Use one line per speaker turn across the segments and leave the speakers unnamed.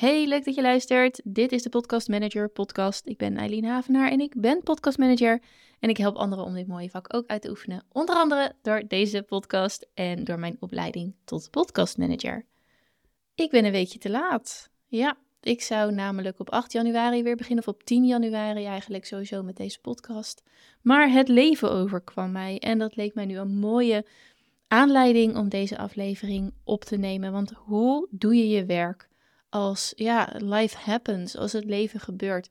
Hey, leuk dat je luistert. Dit is de Podcast Manager podcast. Ik ben Eileen Havenaar en ik ben podcast manager. En ik help anderen om dit mooie vak ook uit te oefenen. Onder andere door deze podcast en door mijn opleiding tot podcast manager. Ik ben een weekje te laat. Ja, ik zou namelijk op 8 januari weer beginnen, of op 10 januari eigenlijk sowieso met deze podcast. Maar het leven overkwam mij en dat leek mij nu een mooie aanleiding om deze aflevering op te nemen. Want hoe doe je je werk als ja, life happens, als het leven gebeurt?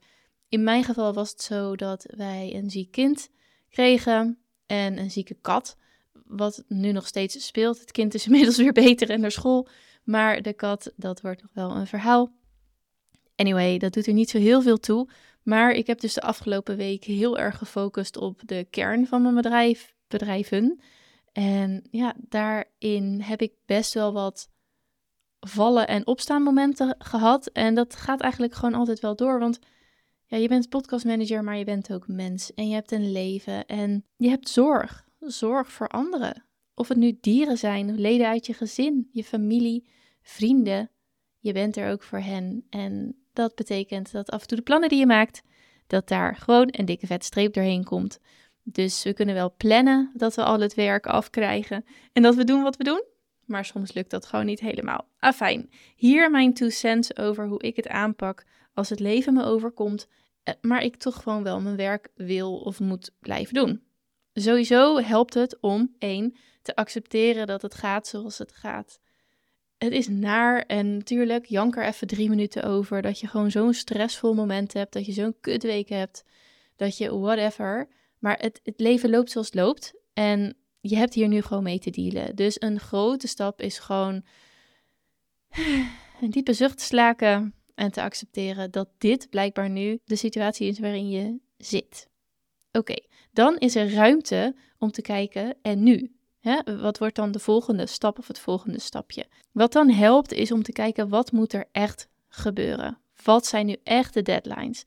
In mijn geval was het zo dat wij een ziek kind kregen en een zieke kat. Wat nu nog steeds speelt. Het kind is inmiddels weer beter en naar school. Maar de kat, dat wordt nog wel een verhaal. Anyway, dat doet er niet zo heel veel toe. Maar ik heb dus de afgelopen week heel erg gefocust op de kern van mijn bedrijf, bedrijven. En ja, daarin heb ik best wel wat vallen en opstaan momenten gehad. En dat gaat eigenlijk gewoon altijd wel door. Want ja, je bent podcastmanager, maar je bent ook mens. En je hebt een leven en je hebt zorg. Zorg voor anderen. Of het nu dieren zijn, leden uit je gezin, je familie, vrienden. Je bent er ook voor hen. En dat betekent dat af en toe de plannen die je maakt, dat daar gewoon een dikke vet streep doorheen komt. Dus we kunnen wel plannen dat we al het werk afkrijgen en dat we doen wat we doen. Maar soms lukt dat gewoon niet helemaal. Afijn, hier mijn two cents over hoe ik het aanpak als het leven me overkomt, eh, maar ik toch gewoon wel mijn werk wil of moet blijven doen. Sowieso helpt het om één te accepteren dat het gaat zoals het gaat. Het is naar en natuurlijk jank er even drie minuten over dat je gewoon zo'n stressvol moment hebt, dat je zo'n kutweek hebt, dat je whatever. Maar het, het leven loopt zoals het loopt en je hebt hier nu gewoon mee te dealen. Dus een grote stap is gewoon een diepe zucht slaken en te accepteren dat dit blijkbaar nu de situatie is waarin je zit. Oké, dan is er ruimte om te kijken en nu. Hè, wat wordt dan de volgende stap of het volgende stapje? Wat dan helpt is om te kijken wat moet er echt gebeuren. Wat zijn nu echt de deadlines?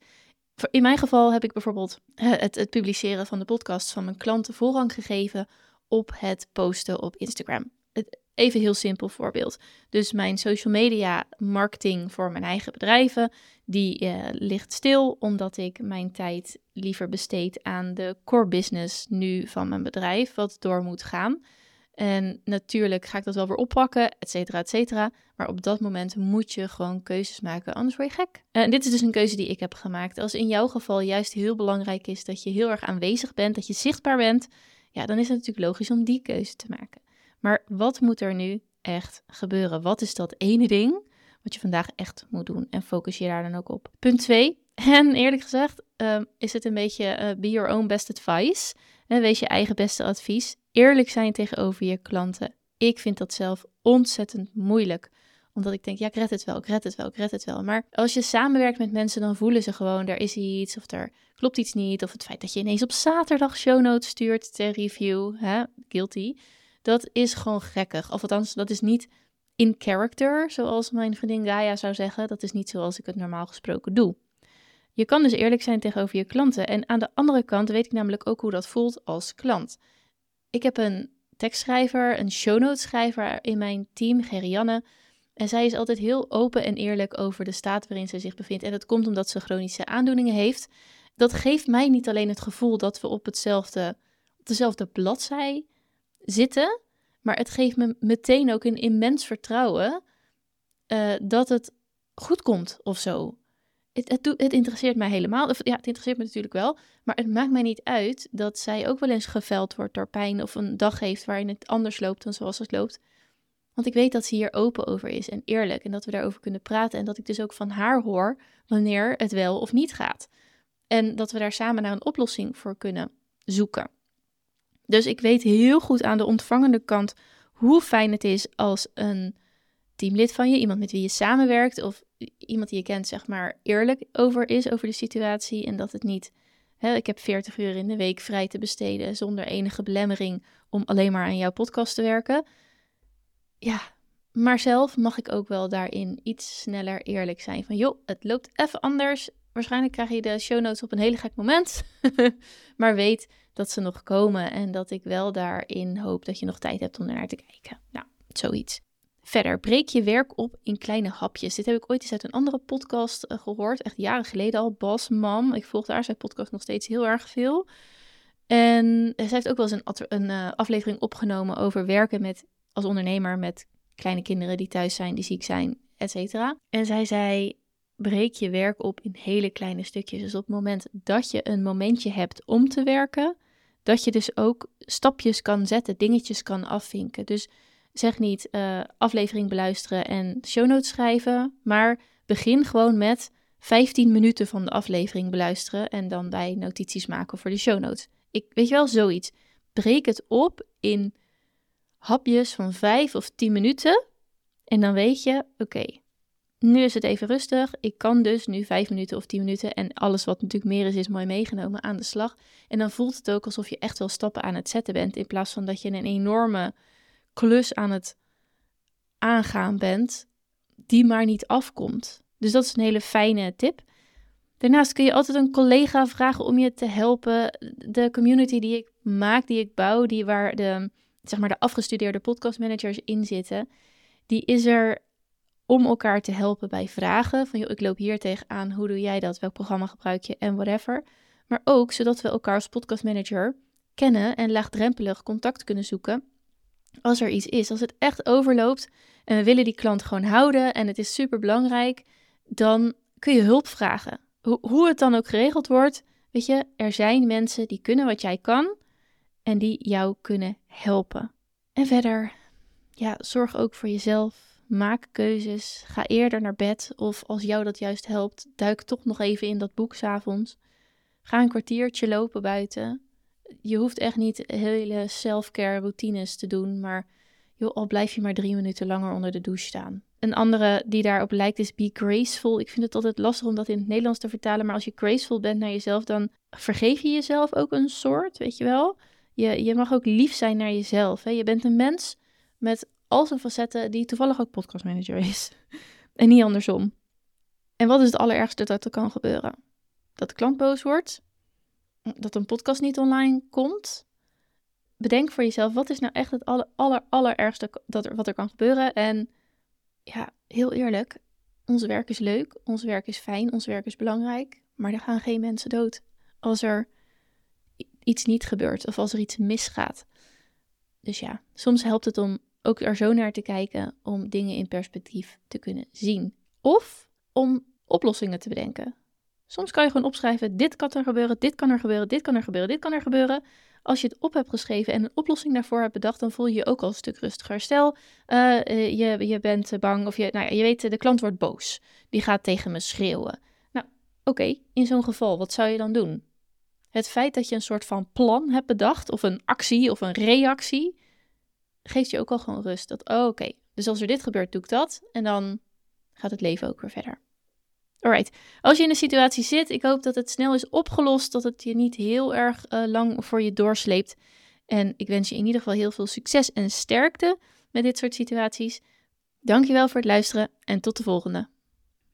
In mijn geval heb ik bijvoorbeeld het, het publiceren van de podcast van mijn klanten voorrang gegeven op het posten op Instagram. Even heel simpel voorbeeld. Dus mijn social media marketing voor mijn eigen bedrijven, die uh, ligt stil omdat ik mijn tijd liever besteed aan de core business nu van mijn bedrijf, wat door moet gaan. En natuurlijk ga ik dat wel weer oppakken, et cetera, et cetera. Maar op dat moment moet je gewoon keuzes maken, anders word je gek. En dit is dus een keuze die ik heb gemaakt. Als in jouw geval juist heel belangrijk is dat je heel erg aanwezig bent, dat je zichtbaar bent, ja, dan is het natuurlijk logisch om die keuze te maken. Maar wat moet er nu echt gebeuren? Wat is dat ene ding wat je vandaag echt moet doen? En focus je daar dan ook op. Punt 2. En eerlijk gezegd ehm, is het een beetje uh, be your own best advice. Wees je eigen beste advies. Eerlijk zijn tegenover je klanten. Ik vind dat zelf ontzettend moeilijk omdat ik denk, ja, ik red het wel, ik red het wel, ik red het wel. Maar als je samenwerkt met mensen, dan voelen ze gewoon, er is iets of er klopt iets niet. Of het feit dat je ineens op zaterdag show notes stuurt ter review, hè, guilty. Dat is gewoon gekkig. Of althans, dat is niet in character, zoals mijn vriendin Gaia zou zeggen. Dat is niet zoals ik het normaal gesproken doe. Je kan dus eerlijk zijn tegenover je klanten. En aan de andere kant weet ik namelijk ook hoe dat voelt als klant. Ik heb een tekstschrijver, een show notes schrijver in mijn team, Gerianne. En zij is altijd heel open en eerlijk over de staat waarin ze zich bevindt. En dat komt omdat ze chronische aandoeningen heeft. Dat geeft mij niet alleen het gevoel dat we op, hetzelfde, op dezelfde bladzij zitten, maar het geeft me meteen ook een immens vertrouwen uh, dat het goed komt of zo. Het, het, het, interesseert mij helemaal. Ja, het interesseert me natuurlijk wel. Maar het maakt mij niet uit dat zij ook wel eens geveld wordt door pijn. Of een dag heeft waarin het anders loopt dan zoals het loopt. Want ik weet dat ze hier open over is en eerlijk. En dat we daarover kunnen praten. En dat ik dus ook van haar hoor wanneer het wel of niet gaat. En dat we daar samen naar een oplossing voor kunnen zoeken. Dus ik weet heel goed aan de ontvangende kant hoe fijn het is als een teamlid van je, iemand met wie je samenwerkt of iemand die je kent, zeg maar, eerlijk over is over de situatie. En dat het niet, ik heb 40 uur in de week vrij te besteden zonder enige belemmering om alleen maar aan jouw podcast te werken. Ja, maar zelf mag ik ook wel daarin iets sneller eerlijk zijn. Van joh, het loopt even anders. Waarschijnlijk krijg je de show notes op een hele gek moment. maar weet dat ze nog komen en dat ik wel daarin hoop dat je nog tijd hebt om ernaar te kijken. Nou, zoiets. Verder, breek je werk op in kleine hapjes. Dit heb ik ooit eens uit een andere podcast eh, gehoord, echt jaren geleden al. Bas Mam, ik volg daar zijn podcast nog steeds heel erg veel. En zij heeft ook wel eens een, een uh, aflevering opgenomen over werken met, als ondernemer met kleine kinderen die thuis zijn, die ziek zijn, et cetera. En zij zei, breek je werk op in hele kleine stukjes. Dus op het moment dat je een momentje hebt om te werken, dat je dus ook stapjes kan zetten, dingetjes kan afvinken. Dus zeg niet uh, aflevering beluisteren en show notes schrijven, maar begin gewoon met 15 minuten van de aflevering beluisteren en dan bij notities maken voor de show notes. Ik weet je wel zoiets. Breek het op in hapjes van 5 of 10 minuten en dan weet je, oké, nu is het even rustig. Ik kan dus nu 5 minuten of 10 minuten en alles wat natuurlijk meer is, is mooi meegenomen aan de slag. En dan voelt het ook alsof je echt wel stappen aan het zetten bent in plaats van dat je een enorme klus aan het aangaan bent, die maar niet afkomt. Dus dat is een hele fijne tip. Daarnaast kun je altijd een collega vragen om je te helpen. De community die ik maak, die ik bouw, die waar de, zeg maar de afgestudeerde podcastmanagers in zitten, die is er om elkaar te helpen bij vragen. Van joh, ik loop hier tegenaan, hoe doe jij dat? Welk programma gebruik je en whatever. Maar ook zodat we elkaar als podcastmanager kennen en laagdrempelig contact kunnen zoeken als er iets is, als het echt overloopt en we willen die klant gewoon houden en het is super belangrijk, dan kun je hulp vragen. hoe het dan ook geregeld wordt, weet je, er zijn mensen die kunnen wat jij kan en die jou kunnen helpen. En verder, ja, zorg ook voor jezelf. Maak keuzes. Ga eerder naar bed. Of als jou dat juist helpt, duik toch nog even in dat boek s'avonds. Ga een kwartiertje lopen buiten je hoeft echt niet hele self-care routines te doen, maar joh, al blijf je maar drie minuten langer onder de douche staan. Een andere die daarop lijkt is be graceful. Ik vind het altijd lastig om dat in het Nederlands te vertalen, maar als je graceful bent naar jezelf, dan vergeef je jezelf ook een soort, weet je wel. Je, je mag ook lief zijn naar jezelf. Hè? Je bent een mens met al zijn facetten die toevallig ook podcastmanager is. en niet andersom. En wat is het allerergste dat er kan gebeuren? Dat de klant boos wordt, dat een podcast niet online komt, bedenk voor jezelf, wat is nou echt het aller, aller, allerergste dat er, wat er kan gebeuren? En ja, heel eerlijk, ons werk is leuk, ons werk is fijn, ons werk is belangrijk, maar er gaan geen mensen dood als er iets niet gebeurt of als er iets misgaat. Dus ja, soms helpt het om ook er zo naar te kijken om dingen in perspectief te kunnen zien. Of om oplossingen te bedenken. Soms kan je gewoon opschrijven: dit kan er gebeuren, dit kan er gebeuren, dit kan er gebeuren, dit kan er gebeuren. Als je het op hebt geschreven en een oplossing daarvoor hebt bedacht, dan voel je je ook al een stuk rustiger. Stel, uh, je, je bent bang of je, nou ja, je weet, de klant wordt boos. Die gaat tegen me schreeuwen. Nou, oké, in zo'n geval, wat zou je dan doen? Het feit dat je een soort van plan hebt bedacht, of een actie of een reactie, geeft je ook al gewoon rust. Dat, oh, oké, dus als er dit gebeurt, doe ik dat. En dan gaat het leven ook weer verder. Alright, als je in een situatie zit, ik hoop dat het snel is opgelost, dat het je niet heel erg uh, lang voor je doorsleept. En ik wens je in ieder geval heel veel succes en sterkte met dit soort situaties. Dankjewel voor het luisteren en tot de volgende.